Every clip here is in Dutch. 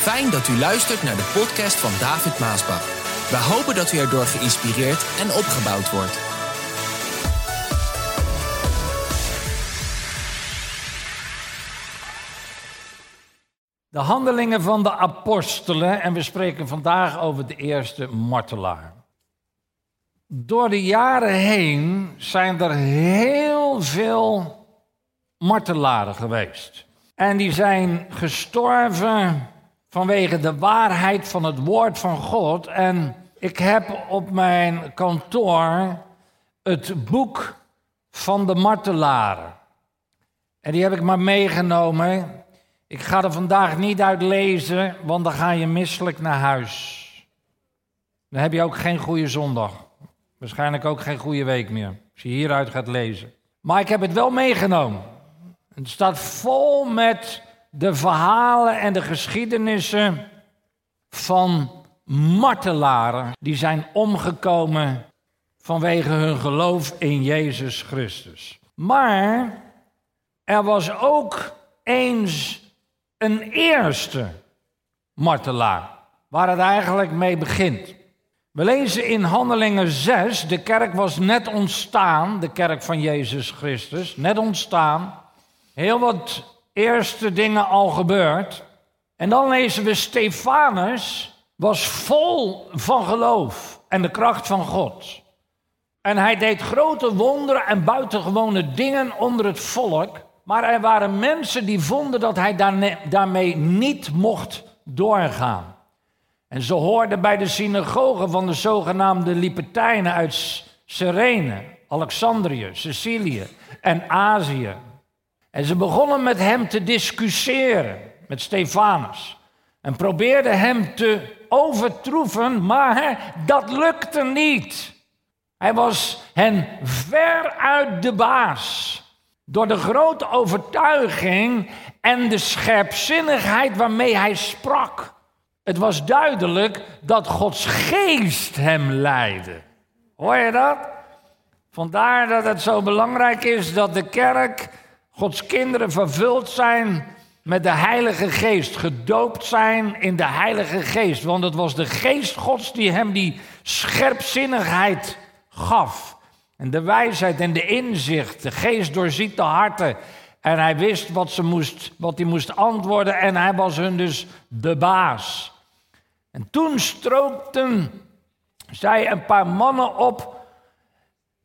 Fijn dat u luistert naar de podcast van David Maasbach. We hopen dat u erdoor geïnspireerd en opgebouwd wordt. De handelingen van de apostelen en we spreken vandaag over de eerste martelaar. Door de jaren heen zijn er heel veel martelaren geweest. En die zijn gestorven vanwege de waarheid van het woord van God. En ik heb op mijn kantoor het boek van de martelaren. En die heb ik maar meegenomen. Ik ga er vandaag niet uit lezen, want dan ga je misselijk naar huis. Dan heb je ook geen goede zondag. Waarschijnlijk ook geen goede week meer, als je hieruit gaat lezen. Maar ik heb het wel meegenomen. Het staat vol met de verhalen en de geschiedenissen van martelaren die zijn omgekomen vanwege hun geloof in Jezus Christus. Maar er was ook eens een eerste martelaar, waar het eigenlijk mee begint. We lezen in Handelingen 6, de kerk was net ontstaan, de kerk van Jezus Christus, net ontstaan. Heel wat eerste dingen al gebeurd. En dan lezen we Stefanus was vol van geloof en de kracht van God. En hij deed grote wonderen en buitengewone dingen onder het volk. Maar er waren mensen die vonden dat hij daarmee niet mocht doorgaan. En ze hoorden bij de synagoge van de zogenaamde Libertijnen uit Cyrene, Alexandrië, Sicilië en Azië. En ze begonnen met hem te discussiëren, met Stefanus. En probeerden hem te overtroeven, maar dat lukte niet. Hij was hen ver uit de baas. Door de grote overtuiging en de scherpzinnigheid waarmee hij sprak. Het was duidelijk dat Gods geest hem leidde. Hoor je dat? Vandaar dat het zo belangrijk is dat de kerk, Gods kinderen vervuld zijn met de Heilige Geest, gedoopt zijn in de Heilige Geest. Want het was de Geest Gods die hem die scherpzinnigheid gaf. En de wijsheid en de inzicht. De geest doorziet de harten. En hij wist wat, ze moest, wat hij moest antwoorden. En hij was hun dus de baas. En toen strookten zij een paar mannen op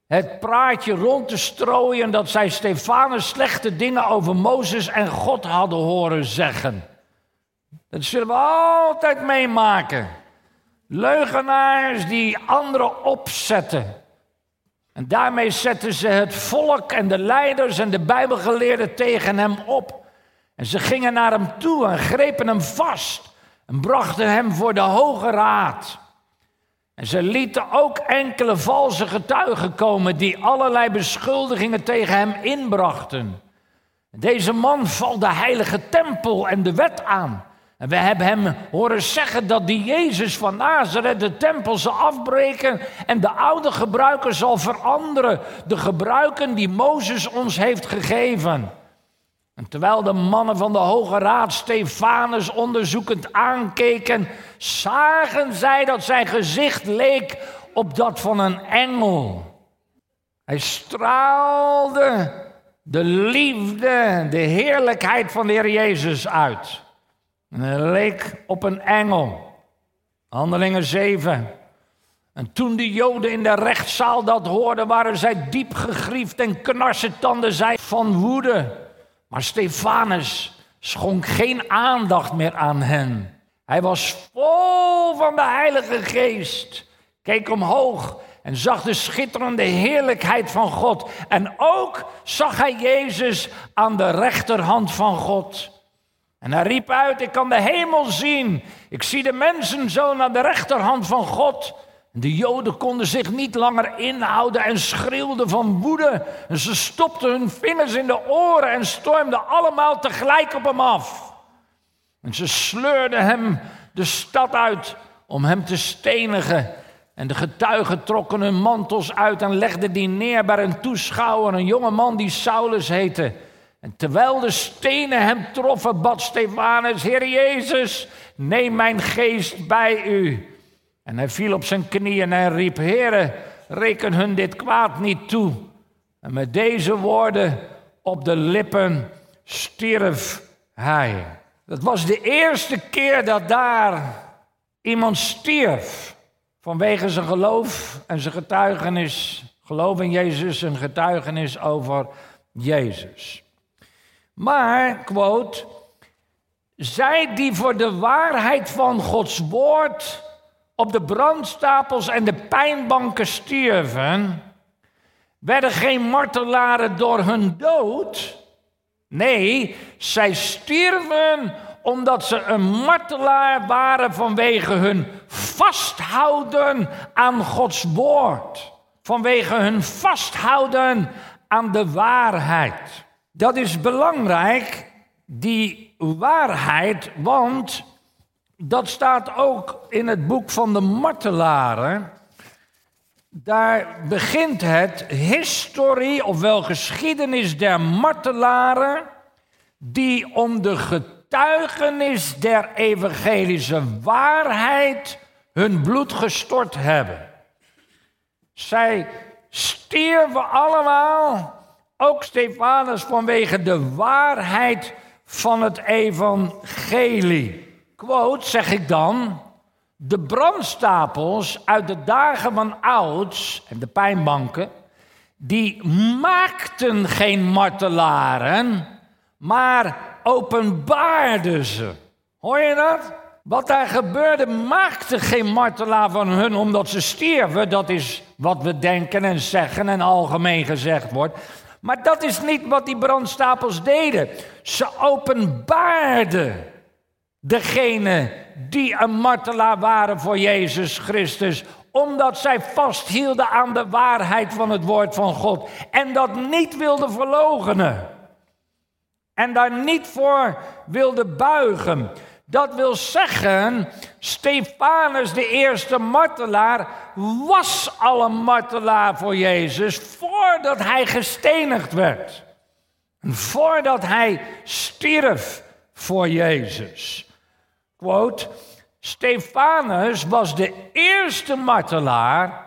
het praatje rond te strooien dat zij Stefanus slechte dingen over Mozes en God hadden horen zeggen. Dat zullen we altijd meemaken. Leugenaars die anderen opzetten. En daarmee zetten ze het volk en de leiders en de Bijbelgeleerden tegen hem op. En ze gingen naar hem toe en grepen hem vast en brachten hem voor de Hoge Raad. En ze lieten ook enkele valse getuigen komen die allerlei beschuldigingen tegen hem inbrachten. Deze man valt de heilige tempel en de wet aan. En we hebben hem horen zeggen dat die Jezus van Nazareth de tempel zal afbreken en de oude gebruiken zal veranderen. De gebruiken die Mozes ons heeft gegeven. En terwijl de mannen van de Hoge Raad Stefanus onderzoekend aankeken, zagen zij dat zijn gezicht leek op dat van een engel. Hij straalde de liefde, de heerlijkheid van de Heer Jezus uit. En hij leek op een engel. Handelingen 7. En toen de Joden in de rechtszaal dat hoorden, waren zij diep gegriefd en knarsetanden zij van woede. Maar Stefanus schonk geen aandacht meer aan hen. Hij was vol van de Heilige Geest, keek omhoog en zag de schitterende heerlijkheid van God. En ook zag hij Jezus aan de rechterhand van God. En hij riep uit, ik kan de hemel zien. Ik zie de mensen zo naar de rechterhand van God. De Joden konden zich niet langer inhouden en schreeuwden van woede. En ze stopten hun vingers in de oren en stormden allemaal tegelijk op hem af. En ze sleurden hem de stad uit om hem te stenigen. En de getuigen trokken hun mantels uit en legden die neer bij een toeschouwer, een jonge man die Saulus heette. En terwijl de stenen hem troffen, bad Stefanus, Heer Jezus, neem mijn geest bij u. En hij viel op zijn knieën en riep, Heere, reken hun dit kwaad niet toe. En met deze woorden op de lippen stierf hij. Dat was de eerste keer dat daar iemand stierf. Vanwege zijn geloof en zijn getuigenis. Geloof in Jezus en getuigenis over Jezus. Maar, quote, zij die voor de waarheid van Gods woord op de brandstapels en de pijnbanken stierven, werden geen martelaren door hun dood. Nee, zij stierven omdat ze een martelaar waren vanwege hun vasthouden aan Gods woord. Vanwege hun vasthouden aan de waarheid. Dat is belangrijk, die waarheid, want dat staat ook in het boek van de martelaren. Daar begint het historie, ofwel geschiedenis der martelaren, die om de getuigenis der evangelische waarheid hun bloed gestort hebben. Zij stierven allemaal, ook Stefanus, vanwege de waarheid van het evangelie. Quote, zeg ik dan, de brandstapels uit de dagen van ouds en de pijnbanken, die maakten geen martelaren, maar openbaarden ze. Hoor je dat? Wat daar gebeurde maakte geen martelaar van hun omdat ze stierven. Dat is wat we denken en zeggen en algemeen gezegd wordt. Maar dat is niet wat die brandstapels deden. Ze openbaarden degene die een martelaar waren voor Jezus Christus, omdat zij vasthielden aan de waarheid van het woord van God en dat niet wilden verlogenen en daar niet voor wilden buigen. Dat wil zeggen, Stefanus, de eerste martelaar, was al een martelaar voor Jezus voordat hij gestenigd werd. Voordat hij stierf voor Jezus. Stefanus was de eerste martelaar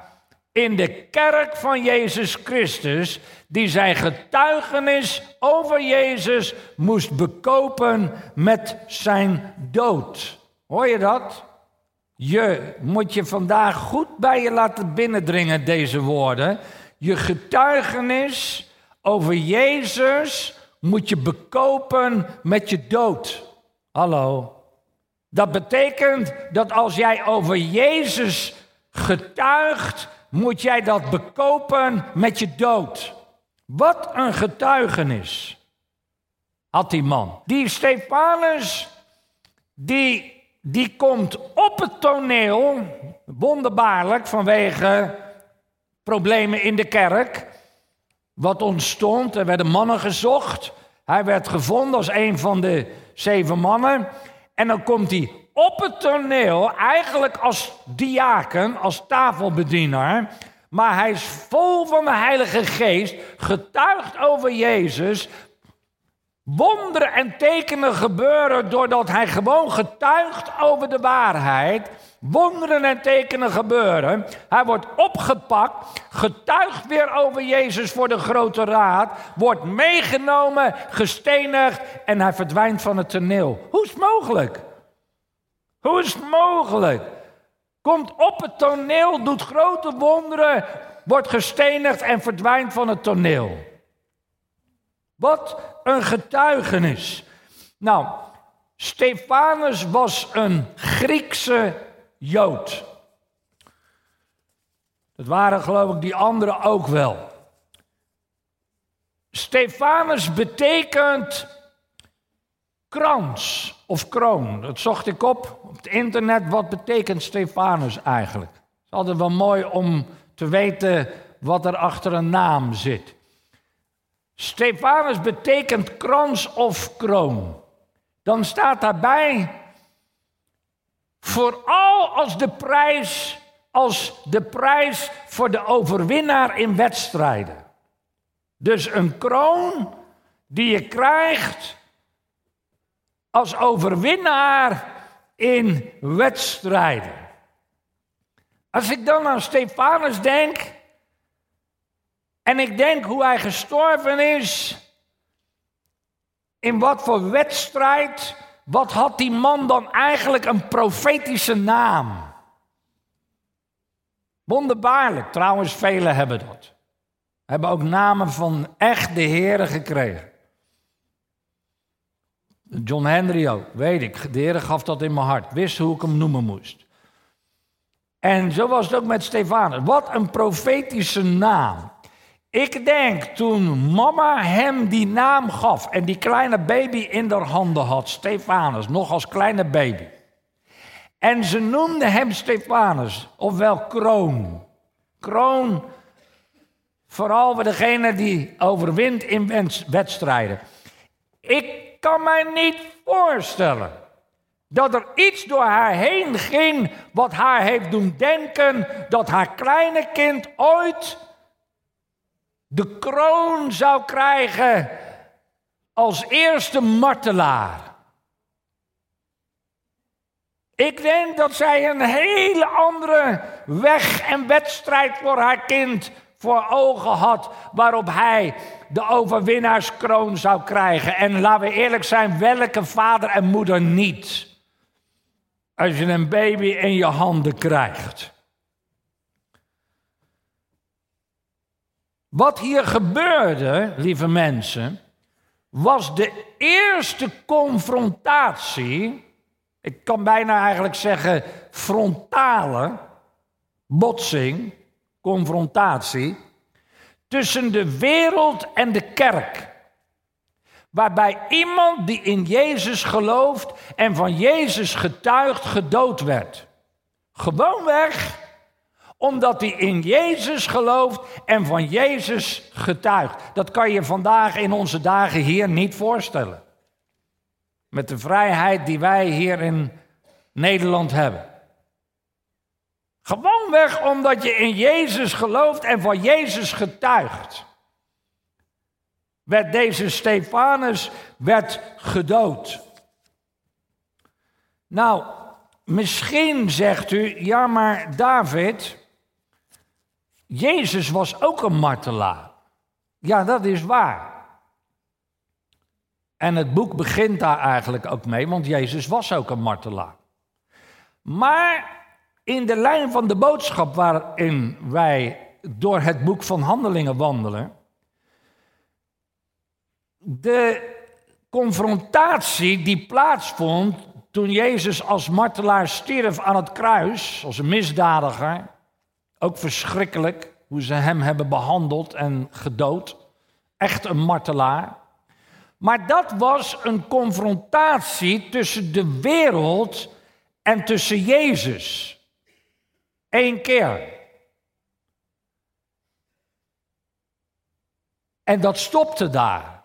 in de kerk van Jezus Christus die zijn getuigenis over Jezus moest bekopen met zijn dood. Hoor je dat? Je moet je vandaag goed bij je laten binnendringen, deze woorden. Je getuigenis over Jezus moet je bekopen met je dood. Hallo. Dat betekent dat als jij over Jezus getuigt, moet jij dat bekopen met je dood. Wat een getuigenis had die man. Die Stefanus, die, die komt op het toneel, wonderbaarlijk vanwege problemen in de kerk. Wat ontstond, er werden mannen gezocht. Hij werd gevonden als een van de zeven mannen. En dan komt hij op het toneel, eigenlijk als diaken, als tafelbedienaar. Maar hij is vol van de Heilige Geest, getuigt over Jezus. Wonderen en tekenen gebeuren doordat hij gewoon getuigt over de waarheid. Wonderen en tekenen gebeuren. Hij wordt opgepakt, getuigt weer over Jezus voor de grote raad, wordt meegenomen, gestenigd en hij verdwijnt van het toneel. Hoe is het mogelijk? Hoe is het mogelijk? Komt op het toneel, doet grote wonderen, wordt gestenigd en verdwijnt van het toneel. Wat een getuigenis. Nou, Stefanus was een Griekse Jood. Dat waren geloof ik die anderen ook wel. Stefanus betekent krans of kroon. Dat zocht ik op op het internet. Wat betekent Stefanus eigenlijk? Het is altijd wel mooi om te weten wat er achter een naam zit. Stefanus betekent krans of kroon. Dan staat daarbij vooral als de prijs als de prijs voor de overwinnaar in wedstrijden. Dus een kroon die je krijgt als overwinnaar in wedstrijden. Als ik dan aan Stefanus denk en ik denk hoe hij gestorven is, in wat voor wedstrijd, wat had die man dan eigenlijk een profetische naam? Wonderbaarlijk, trouwens, velen hebben dat. Hebben ook namen van echte heren gekregen. John Henry ook, weet ik. De Heer gaf dat in mijn hart. Wist hoe ik hem noemen moest. En zo was het ook met Stefanus. Wat een profetische naam. Ik denk toen mama hem die naam gaf en die kleine baby in haar handen had, Stefanus, nog als kleine baby. En ze noemde hem Stefanus, ofwel kroon. Kroon, vooral voor degene die overwint in wedstrijden. Ik kan mij niet voorstellen dat er iets door haar heen ging wat haar heeft doen denken dat haar kleine kind ooit de kroon zou krijgen als eerste martelaar. Ik denk dat zij een hele andere weg en wedstrijd voor haar kind voor ogen had, waarop hij de overwinnaarskroon zou krijgen. En laten we eerlijk zijn, welke vader en moeder niet? Als je een baby in je handen krijgt. Wat hier gebeurde, lieve mensen, was de eerste confrontatie. Ik kan bijna eigenlijk zeggen frontale botsing, confrontatie tussen de wereld en de kerk. Waarbij iemand die in Jezus gelooft en van Jezus getuigt, gedood werd. Gewoonweg omdat hij in Jezus gelooft en van Jezus getuigt. Dat kan je vandaag in onze dagen hier niet voorstellen. Met de vrijheid die wij hier in Nederland hebben. Gewoonweg omdat je in Jezus gelooft en van Jezus getuigt. Werd deze Stefanus werd gedood. Nou, misschien zegt u, ja maar David, Jezus was ook een martelaar. Ja, dat is waar. En het boek begint daar eigenlijk ook mee, want Jezus was ook een martelaar. Maar in de lijn van de boodschap waarin wij door het boek van Handelingen wandelen, de confrontatie die plaatsvond toen Jezus als martelaar stierf aan het kruis, als een misdadiger, ook verschrikkelijk hoe ze hem hebben behandeld en gedood, echt een martelaar. Maar dat was een confrontatie tussen de wereld en tussen Jezus. Eén keer. En dat stopte daar.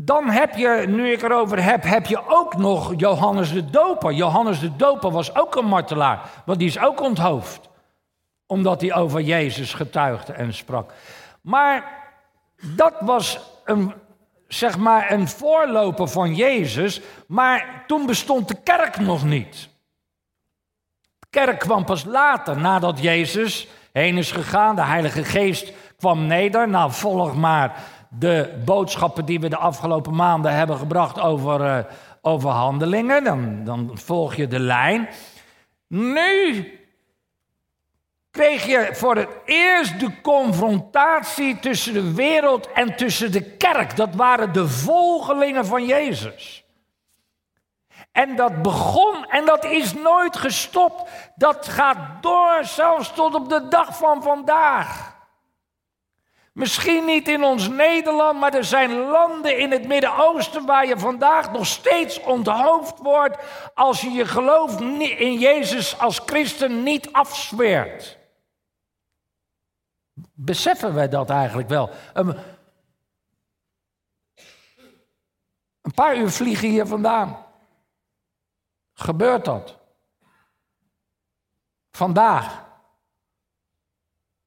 Dan heb je, nu ik erover heb, heb je ook nog Johannes de Doper. Johannes de Doper was ook een martelaar, want die is ook onthoofd. Omdat hij over Jezus getuigde en sprak. Maar dat was een, zeg maar een voorloper van Jezus, maar toen bestond de kerk nog niet kerk kwam pas later, nadat Jezus heen is gegaan. De Heilige Geest kwam neder. Nou, volg maar de boodschappen die we de afgelopen maanden hebben gebracht over, uh, over handelingen. Dan, dan volg je de lijn. Nu kreeg je voor het eerst de confrontatie tussen de wereld en tussen de kerk. Dat waren de volgelingen van Jezus. En dat begon en dat is nooit gestopt. Dat gaat door zelfs tot op de dag van vandaag. Misschien niet in ons Nederland, maar er zijn landen in het Midden-Oosten waar je vandaag nog steeds onthoofd wordt als je je geloof in Jezus als christen niet afzweert. Beseffen wij dat eigenlijk wel? Een, een paar uur vliegen hier vandaan gebeurt dat. Vandaag.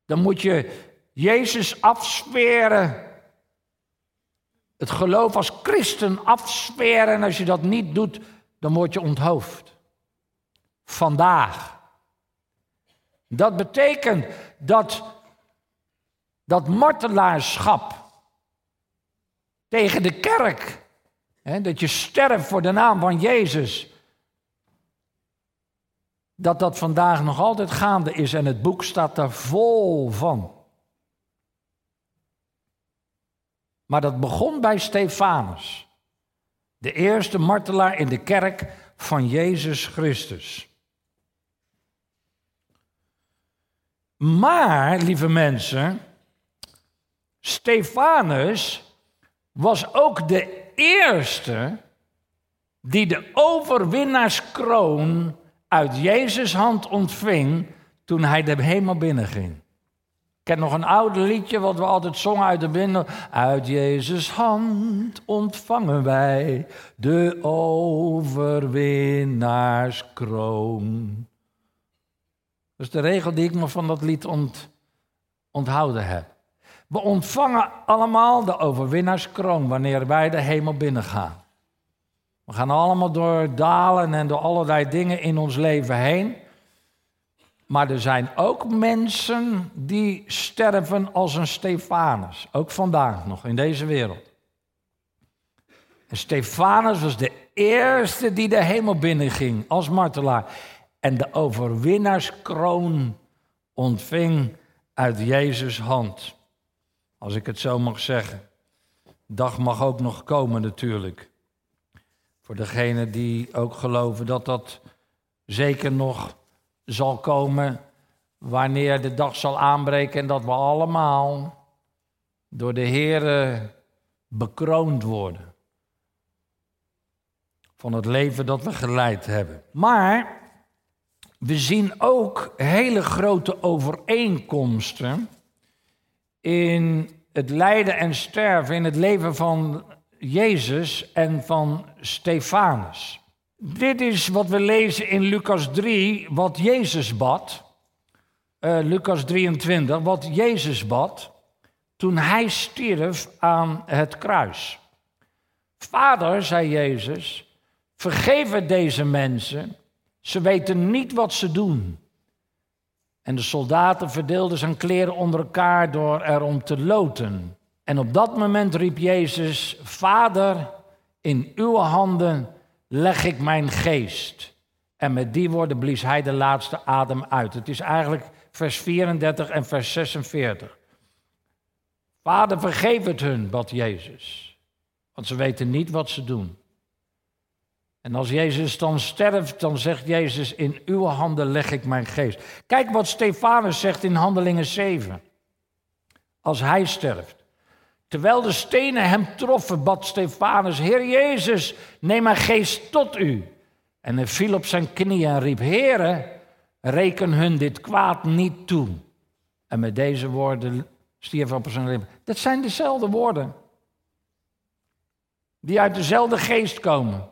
Dan moet je Jezus afsferen het geloof als christen afsferen en als je dat niet doet, dan word je onthoofd. Vandaag. Dat betekent dat dat martelaarschap tegen de kerk, hè, dat je sterft voor de naam van Jezus, dat dat vandaag nog altijd gaande is en het boek staat daar vol van. Maar dat begon bij Stefanus, de eerste martelaar in de kerk van Jezus Christus. Maar, lieve mensen, Stefanus was ook de eerste die de overwinnaarskroon uit Jezus' hand ontving toen hij de hemel binnenging. Ik ken nog een oud liedje wat we altijd zongen uit de binnen. Uit Jezus' hand ontvangen wij de overwinnaarskroon. Dat is de regel die ik nog van dat lied ont, onthouden heb. We ontvangen allemaal de overwinnaarskroon wanneer wij de hemel binnengaan. We gaan allemaal door dalen en door allerlei dingen in ons leven heen. Maar er zijn ook mensen die sterven als een Stefanus. Ook vandaag nog in deze wereld. En Stefanus was de eerste die de hemel binnenging als martelaar. En de overwinnaarskroon ontving uit Jezus' hand. Als ik het zo mag zeggen. Dag mag ook nog komen natuurlijk. Voor degenen die ook geloven dat dat zeker nog zal komen wanneer de dag zal aanbreken en dat we allemaal door de Heer bekroond worden. Van het leven dat we geleid hebben. Maar we zien ook hele grote overeenkomsten in het lijden en sterven, in het leven van Jezus en van Stefanus. Dit is wat we lezen in Lucas 3, wat Jezus bad. Uh, Lucas 23, wat Jezus bad toen hij stierf aan het kruis. Vader, zei Jezus, vergeef deze mensen, ze weten niet wat ze doen. En de soldaten verdeelden zijn kleren onder elkaar door erom te loten. En op dat moment riep Jezus: Vader, in uw handen leg ik mijn geest. En met die woorden blies hij de laatste adem uit. Het is eigenlijk vers 34 en vers 46. Vader, vergeef het hun, bad Jezus. Want ze weten niet wat ze doen. En als Jezus dan sterft, dan zegt Jezus, in uw handen leg ik mijn geest. Kijk wat Stefanus zegt in Handelingen 7. Als hij sterft. Terwijl de stenen hem troffen, bad Stefanus, Heer Jezus, neem mijn geest tot u. En hij viel op zijn knieën en riep, Heere, reken hun dit kwaad niet toe. En met deze woorden stierf op zijn lippen. Dat zijn dezelfde woorden. Die uit dezelfde geest komen.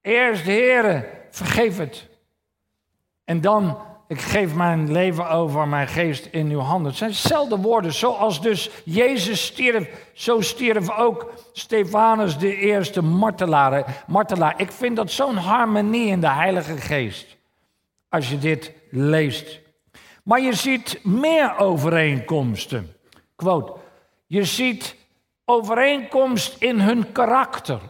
Eerst, Heere, vergeef het. En dan, ik geef mijn leven over, mijn geest in uw handen. Het zijn dezelfde woorden. Zoals dus Jezus stierf, zo stierf ook Stefanus de eerste martelaar. martelaar. Ik vind dat zo'n harmonie in de Heilige Geest. Als je dit leest. Maar je ziet meer overeenkomsten. Quote. Je ziet overeenkomst in hun karakter.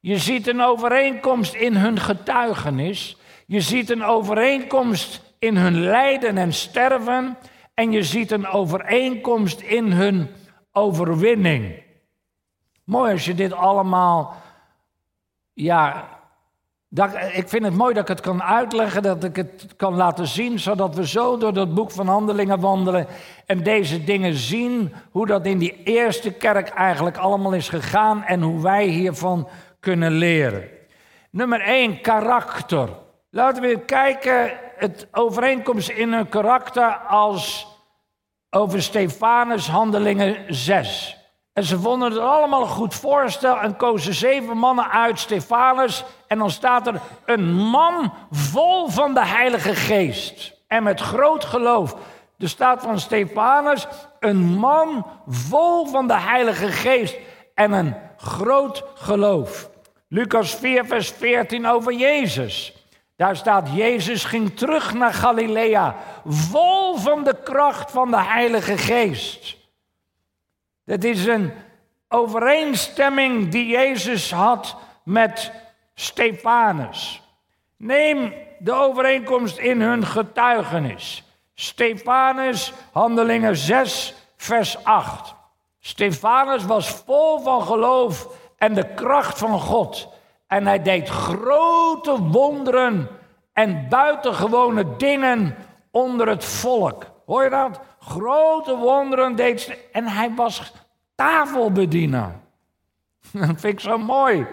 Je ziet een overeenkomst in hun getuigenis. Je ziet een overeenkomst in hun lijden en sterven. En je ziet een overeenkomst in hun overwinning. Mooi als je dit allemaal. Ja, dat, ik vind het mooi dat ik het kan uitleggen, dat ik het kan laten zien, zodat we zo door dat boek van Handelingen wandelen en deze dingen zien, hoe dat in die eerste kerk eigenlijk allemaal is gegaan en hoe wij hiervan kunnen leren. Nummer 1, karakter. Laten we kijken, het overeenkomst in hun karakter als over Stefanus handelingen 6. En ze vonden het allemaal een goed voorstel en kozen zeven mannen uit Stefanus. En dan staat er een man vol van de Heilige Geest en met groot geloof. Er staat van Stefanus een man vol van de Heilige Geest en een groot geloof. Lucas 4, vers 14 over Jezus. Daar staat, Jezus ging terug naar Galilea, vol van de kracht van de Heilige Geest. Dat is een overeenstemming die Jezus had met Stefanus. Neem de overeenkomst in hun getuigenis. Stefanus, Handelingen 6, vers 8. Stefanus was vol van geloof en de kracht van God. En hij deed grote wonderen en buitengewone dingen onder het volk. Hoor je dat? Grote wonderen deed En hij was tafelbediener. Dat vind ik zo mooi.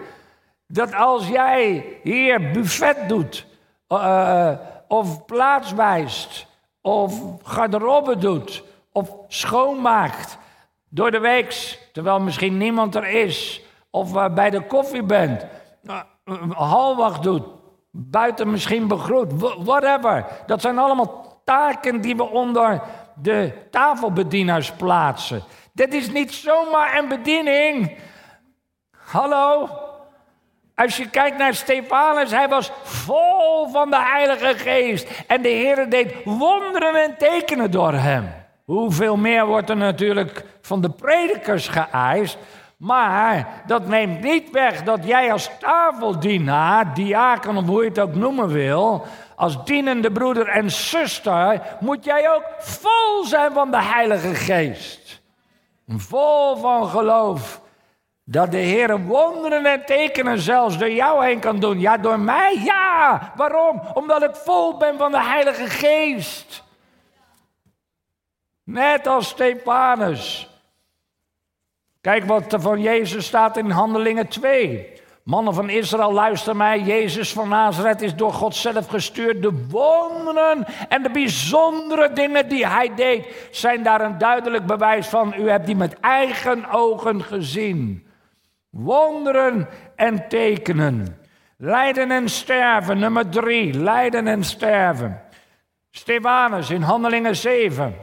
Dat als jij hier buffet doet, uh, of plaatswijst, of garderobe doet, of schoonmaakt door de week, terwijl misschien niemand er is, of uh, bij de koffie bent, uh, halwacht doet, buiten misschien begroet, whatever. Dat zijn allemaal taken die we onder de tafelbedieners plaatsen. Dit is niet zomaar een bediening. Hallo? Als je kijkt naar Stefanus, hij was vol van de Heilige Geest. En de Heer deed wonderen en tekenen door hem. Hoeveel meer wordt er natuurlijk van de predikers geëist. Maar dat neemt niet weg dat jij als tafeldienaar, diaken of hoe je het ook noemen wil, als dienende broeder en zuster, moet jij ook vol zijn van de Heilige Geest. Vol van geloof. Dat de Heer wonderen en tekenen zelfs door jou heen kan doen. Ja, door mij? Ja. Waarom? Omdat ik vol ben van de Heilige Geest. Net als Stefanus. Kijk wat er van Jezus staat in Handelingen 2. Mannen van Israël, luister mij. Jezus van Nazareth is door God zelf gestuurd. De wonderen en de bijzondere dingen die hij deed, zijn daar een duidelijk bewijs van. U hebt die met eigen ogen gezien. Wonderen en tekenen. Lijden en sterven, nummer drie. Lijden en sterven. Stefanus in Handelingen 7.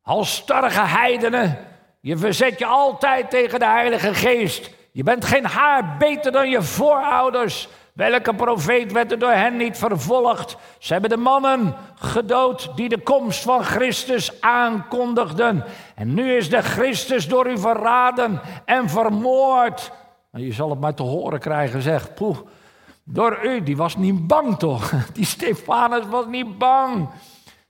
Halstarrige heidenen, je verzet je altijd tegen de Heilige Geest. Je bent geen haar beter dan je voorouders. Welke profeet werd er door hen niet vervolgd? Ze hebben de mannen gedood die de komst van Christus aankondigden. En nu is de Christus door u verraden en vermoord. Nou, je zal het maar te horen krijgen, zeg. Poeh, door u, die was niet bang toch? Die Stefanus was niet bang.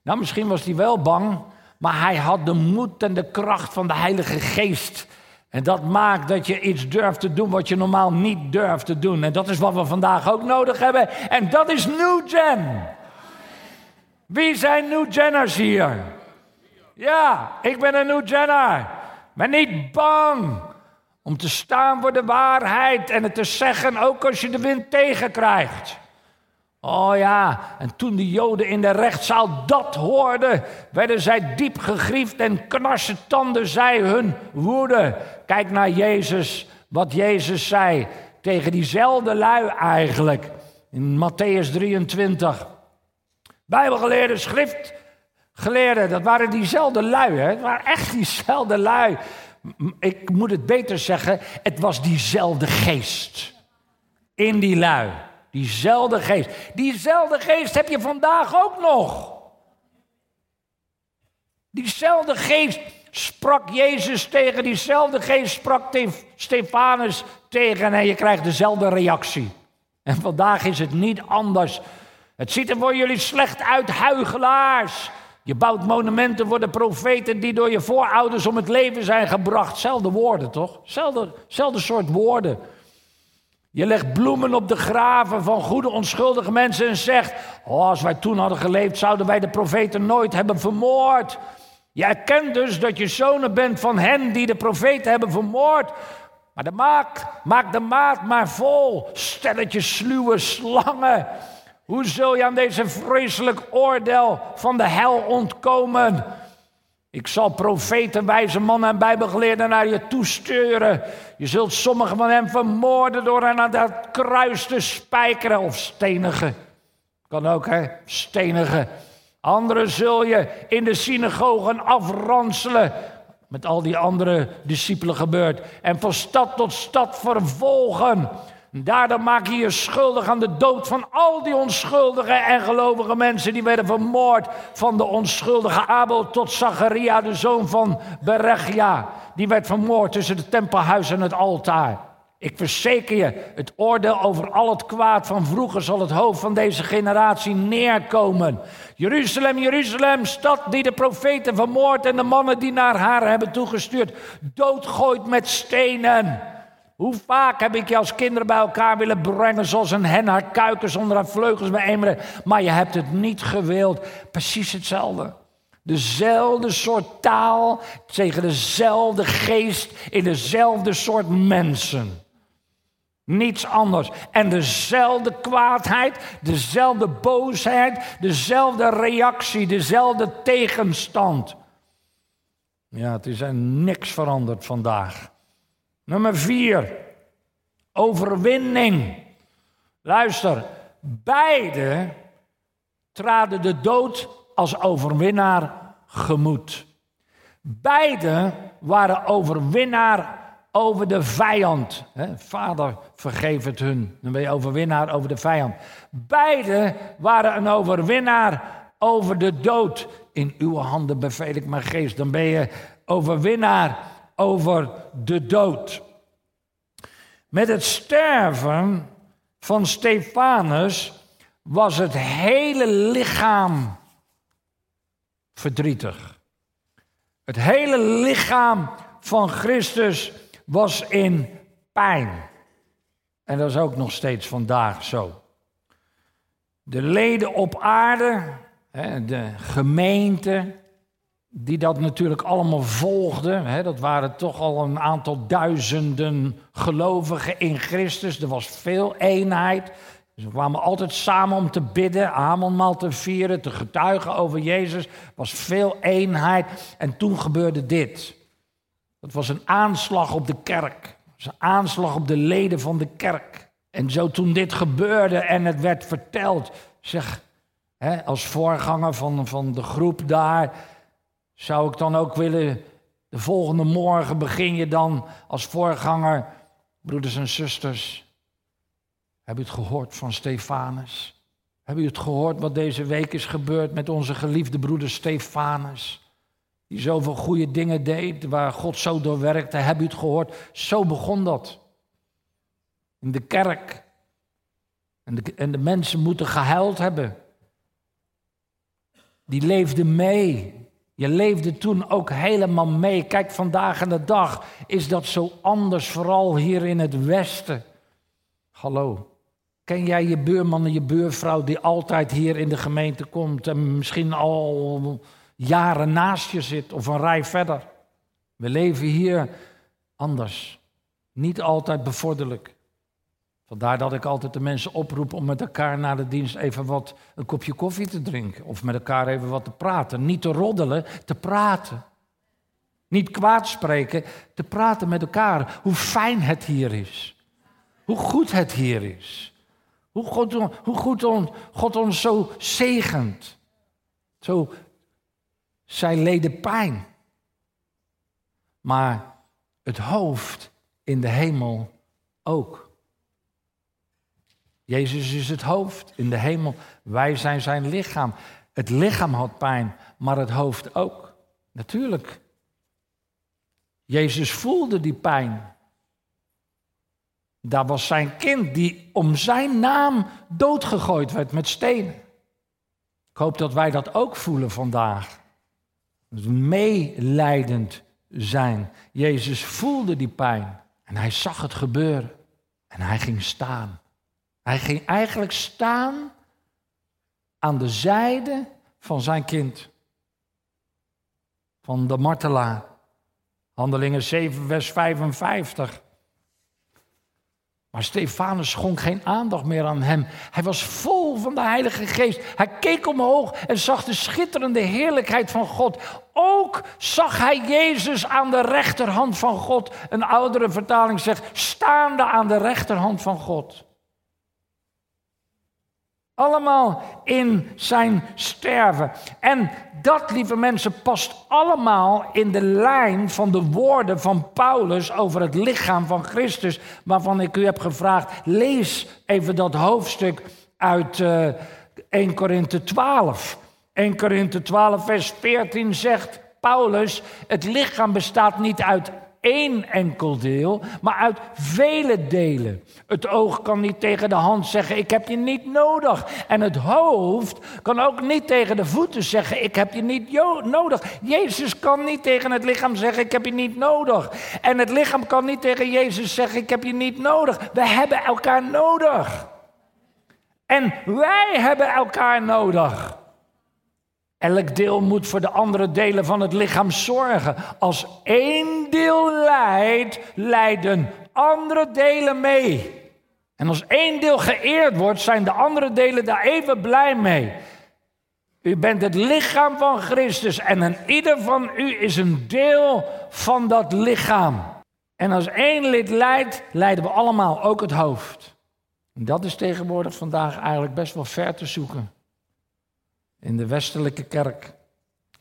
Nou, misschien was hij wel bang, maar hij had de moed en de kracht van de Heilige Geest. En dat maakt dat je iets durft te doen wat je normaal niet durft te doen. En dat is wat we vandaag ook nodig hebben. En dat is New Gen. Wie zijn New Genners hier? Ja, ik ben een New Genner. Ben niet bang om te staan voor de waarheid en het te zeggen, ook als je de wind tegenkrijgt. Oh ja, en toen de Joden in de rechtszaal dat hoorden, werden zij diep gegriefd en knarsen tanden zij hun woede. Kijk naar Jezus, wat Jezus zei tegen diezelfde lui eigenlijk. In Matthäus 23. Bijbelgeleerden, schriftgeleerden, dat waren diezelfde lui. Hè? Het waren echt diezelfde lui. Ik moet het beter zeggen, het was diezelfde geest in die lui. Diezelfde geest. Diezelfde geest heb je vandaag ook nog. Diezelfde geest sprak Jezus tegen, diezelfde geest sprak Stefanus tegen en je krijgt dezelfde reactie. En vandaag is het niet anders. Het ziet er voor jullie slecht uit, huigelaars. Je bouwt monumenten voor de profeten die door je voorouders om het leven zijn gebracht. Zelfde woorden, toch? Zelfde, soort woorden. Je legt bloemen op de graven van goede onschuldige mensen en zegt: oh, Als wij toen hadden geleefd, zouden wij de profeten nooit hebben vermoord. Je erkent dus dat je zonen bent van hen die de profeten hebben vermoord. Maar de maak, maak de maat maar vol, stelletje sluwe slangen. Hoe zul je aan deze vreselijk oordeel van de hel ontkomen? Ik zal profeten, wijze mannen en bijbelgeleerden naar je toesturen. Je zult sommigen van hen vermoorden door hen aan dat kruis te spijkeren of stenigen. Kan ook, hè? Stenigen. Anderen zul je in de synagogen afranselen. met al die andere discipelen gebeurt. En van stad tot stad vervolgen. Daardoor maak je je schuldig aan de dood van al die onschuldige en gelovige mensen die werden vermoord. Van de onschuldige Abel tot Zacharia, de zoon van Berechia. Die werd vermoord tussen het tempelhuis en het altaar. Ik verzeker je, het oordeel over al het kwaad van vroeger zal het hoofd van deze generatie neerkomen. Jeruzalem, Jeruzalem, stad die de profeten vermoord en de mannen die naar haar hebben toegestuurd, doodgooit met stenen. Hoe vaak heb ik je als kinderen bij elkaar willen brengen, zoals een hen haar kuiken zonder haar vleugels bijeenbrengen, maar je hebt het niet gewild. Precies hetzelfde. Dezelfde soort taal tegen dezelfde geest in dezelfde soort mensen. Niets anders. En dezelfde kwaadheid, dezelfde boosheid, dezelfde reactie, dezelfde tegenstand. Ja, het is er niks veranderd vandaag. Nummer vier, overwinning. Luister, beide traden de dood als overwinnaar gemoed. Beide waren overwinnaar over de vijand. Vader, vergeef het hun. Dan ben je overwinnaar over de vijand. Beide waren een overwinnaar over de dood. In uw handen beveel ik mijn geest. Dan ben je overwinnaar over de dood. Met het sterven van Stefanus was het hele lichaam verdrietig. Het hele lichaam van Christus was in pijn. En dat is ook nog steeds vandaag zo. De leden op aarde, de gemeente, die dat natuurlijk allemaal volgden. Dat waren toch al een aantal duizenden gelovigen in Christus. Er was veel eenheid. Ze kwamen altijd samen om te bidden, avondmaal te vieren, te getuigen over Jezus. Er was veel eenheid. En toen gebeurde dit. Dat was een aanslag op de kerk. Was een aanslag op de leden van de kerk. En zo toen dit gebeurde en het werd verteld, zeg, hè, als voorganger van, van de groep daar, zou ik dan ook willen, de volgende morgen begin je dan als voorganger, broeders en zusters, heb je het gehoord van Stefanus? Heb je het gehoord wat deze week is gebeurd met onze geliefde broeder Stefanus? die zoveel goede dingen deed, waar God zo door werkte. Heb u het gehoord? Zo begon dat. In de kerk. En de, en de mensen moeten gehuild hebben. Die leefden mee. Je leefde toen ook helemaal mee. Kijk, vandaag aan de dag is dat zo anders, vooral hier in het Westen. Hallo. Ken jij je buurman en je buurvrouw die altijd hier in de gemeente komt en misschien al jaren naast je zit of een rij verder. We leven hier anders. Niet altijd bevorderlijk. Vandaar dat ik altijd de mensen oproep om met elkaar na de dienst even wat een kopje koffie te drinken. Of met elkaar even wat te praten. Niet te roddelen, te praten. Niet kwaad spreken, te praten met elkaar. Hoe fijn het hier is. Hoe goed het hier is. Hoe, hoe goed God ons zo zegent. Zo zij leden pijn. Maar het hoofd in de hemel ook. Jezus is het hoofd in de hemel. Wij zijn zijn lichaam. Het lichaam had pijn, maar het hoofd ook. Natuurlijk. Jezus voelde die pijn. Daar was zijn kind die om zijn naam doodgegooid werd met stenen. Ik hoop dat wij dat ook voelen vandaag meelijdend zijn. Jezus voelde die pijn en hij zag het gebeuren en hij ging staan. Hij ging eigenlijk staan aan de zijde van zijn kind, van de martelaar. Handelingen 7, vers 55. Maar Stefanus schonk geen aandacht meer aan hem. Hij was vol van de Heilige Geest. Hij keek omhoog en zag de schitterende heerlijkheid van God. Ook zag hij Jezus aan de rechterhand van God. Een oudere vertaling zegt, staande aan de rechterhand van God. Allemaal in zijn sterven. En dat, lieve mensen, past allemaal in de lijn van de woorden van Paulus over het lichaam van Christus, waarvan ik u heb gevraagd. Lees even dat hoofdstuk uit uh, 1 Korinthe 12. 1 Korinthe 12, vers 14 zegt Paulus: Het lichaam bestaat niet uit één enkel deel, maar uit vele delen. Het oog kan niet tegen de hand zeggen: Ik heb je niet nodig. En het hoofd kan ook niet tegen de voeten zeggen: Ik heb je niet nodig. Jezus kan niet tegen het lichaam zeggen: Ik heb je niet nodig. En het lichaam kan niet tegen Jezus zeggen: Ik heb je niet nodig. We hebben elkaar nodig. En wij hebben elkaar nodig. Elk deel moet voor de andere delen van het lichaam zorgen. Als één deel lijdt, lijden andere delen mee. En als één deel geëerd wordt, zijn de andere delen daar even blij mee. U bent het lichaam van Christus en een ieder van u is een deel van dat lichaam. En als één lid lijdt, lijden we allemaal, ook het hoofd. Dat is tegenwoordig vandaag eigenlijk best wel ver te zoeken in de westelijke kerk.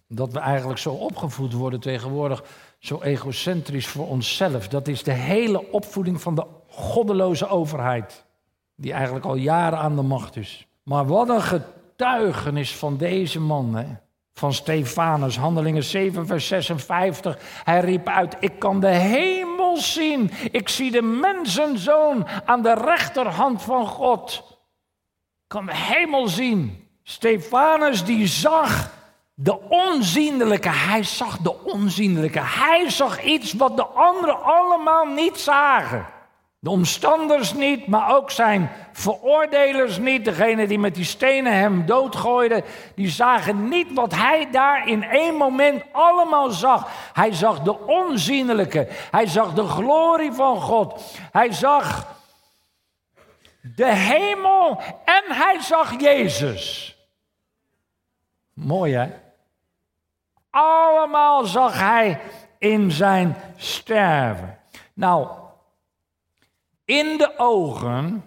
Dat we eigenlijk zo opgevoed worden tegenwoordig, zo egocentrisch voor onszelf. Dat is de hele opvoeding van de goddeloze overheid, die eigenlijk al jaren aan de macht is. Maar wat een getuigenis van deze man, hè? van Stefanus, Handelingen 7, vers 56. Hij riep uit, ik kan de hemel zien, ik zie de mensenzoon aan de rechterhand van God. Ik kan de hemel zien. Stefanus die zag de onzienlijke, hij zag de onzienlijke. Hij zag iets wat de anderen allemaal niet zagen. De omstanders niet, maar ook zijn veroordelers niet. Degene die met die stenen hem doodgooiden, die zagen niet wat hij daar in één moment allemaal zag. Hij zag de onzienlijke, hij zag de glorie van God. Hij zag de hemel en hij zag Jezus. Mooi hè? Allemaal zag hij in zijn sterven. Nou, in de ogen,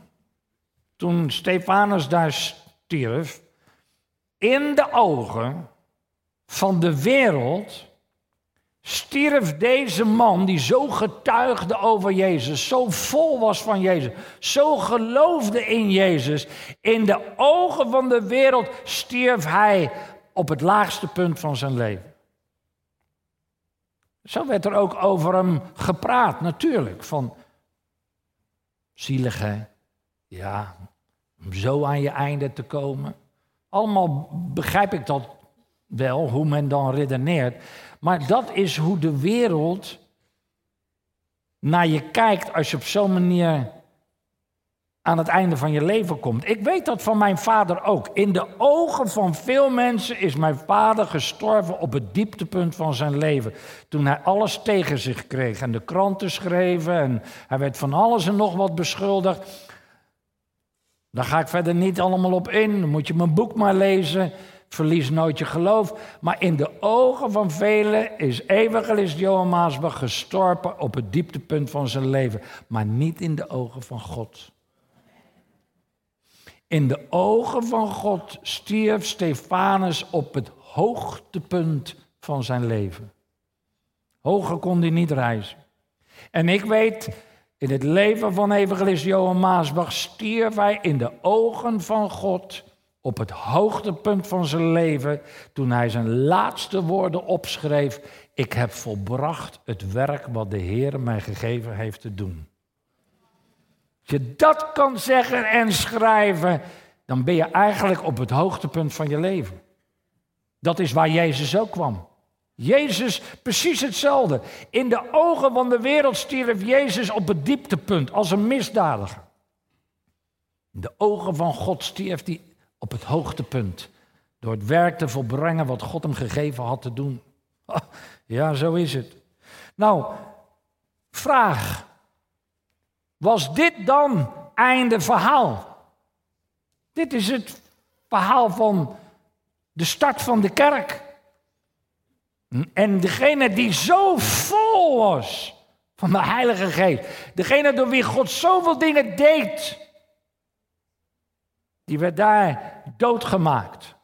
toen Stefanus daar stierf, in de ogen van de wereld stierf deze man die zo getuigde over Jezus, zo vol was van Jezus, zo geloofde in Jezus. In de ogen van de wereld stierf hij op het laagste punt van zijn leven. Zo werd er ook over hem gepraat, natuurlijk. Van zielig hè, ja, om zo aan je einde te komen. Allemaal begrijp ik dat wel, hoe men dan redeneert. Maar dat is hoe de wereld naar je kijkt als je op zo'n manier aan het einde van je leven komt. Ik weet dat van mijn vader ook. In de ogen van veel mensen is mijn vader gestorven op het dieptepunt van zijn leven. Toen hij alles tegen zich kreeg en de kranten schreven en hij werd van alles en nog wat beschuldigd. Daar ga ik verder niet allemaal op in. Dan moet je mijn boek maar lezen. Verlies nooit je geloof. Maar in de ogen van velen is evangelist Johan Maasbach gestorven op het dieptepunt van zijn leven. Maar niet in de ogen van God. In de ogen van God stierf Stefanus op het hoogtepunt van zijn leven. Hoger kon hij niet reizen. En ik weet, in het leven van evangelist Johan Maasbach stierf hij in de ogen van God op het hoogtepunt van zijn leven toen hij zijn laatste woorden opschreef. Ik heb volbracht het werk wat de Heer mij gegeven heeft te doen. Als je dat kan zeggen en schrijven, dan ben je eigenlijk op het hoogtepunt van je leven. Dat is waar Jezus ook kwam. Jezus, precies hetzelfde. In de ogen van de wereld stierf Jezus op het dieptepunt als een misdadiger. In de ogen van God stierf hij op het hoogtepunt. Door het werk te volbrengen wat God hem gegeven had te doen. Ja, zo is het. Nou, vraag. Was dit dan einde verhaal? Dit is het verhaal van de start van de kerk. En degene die zo vol was van de Heilige Geest, degene door wie God zoveel dingen deed, Die werd daar doodgemaakt.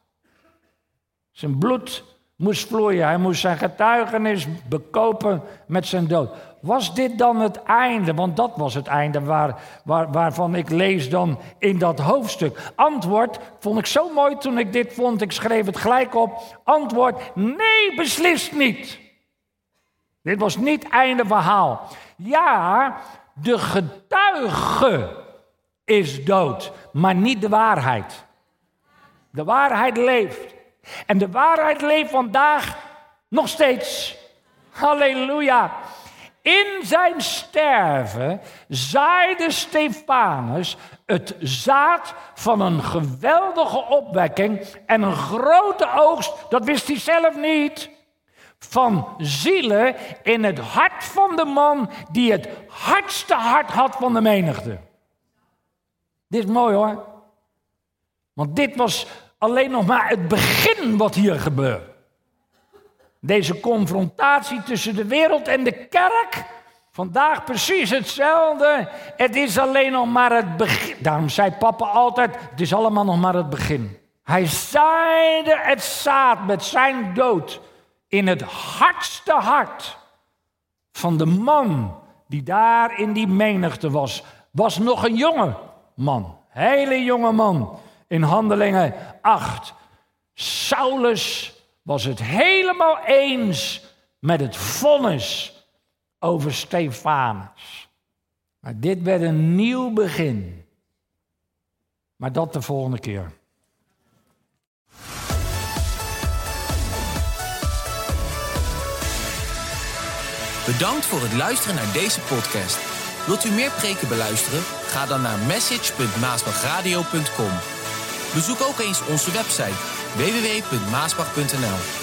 Zijn bloed moest vloeien. Hij moest zijn getuigenis bekopen met zijn dood. Was dit dan het einde? Want dat was het einde waar, waar, waarvan ik lees dan in dat hoofdstuk. Antwoord vond ik zo mooi toen ik dit vond. Ik schreef het gelijk op. Antwoord: nee, beslist niet. Dit was niet einde verhaal. Ja, de getuige is dood, maar niet de waarheid. De waarheid leeft. En de waarheid leeft vandaag nog steeds. Halleluja. In zijn sterven zaaide Stefanus het zaad van een geweldige opwekking en een grote oogst, dat wist hij zelf niet, van zielen in het hart van de man die het hardste hart had van de menigte. Dit is mooi hoor. Want dit was alleen nog maar het begin wat hier gebeurt. Deze confrontatie tussen de wereld en de kerk. Vandaag precies hetzelfde. Het is alleen nog maar het begin. Daarom zei papa altijd: het is allemaal nog maar het begin. Hij zaaide het zaad met zijn dood in het hardste hart van de man die daar in die menigte was. Was nog een jonge man, hele jonge man. In Handelingen 8. Saulus was het helemaal eens met het vonnis over Stefanus. Maar dit werd een nieuw begin. Maar dat de volgende keer. Bedankt voor het luisteren naar deze podcast. Wilt u meer preken beluisteren? Ga dan naar message.maasbachradio.com. Bezoek ook eens onze website www.maasbach.nl.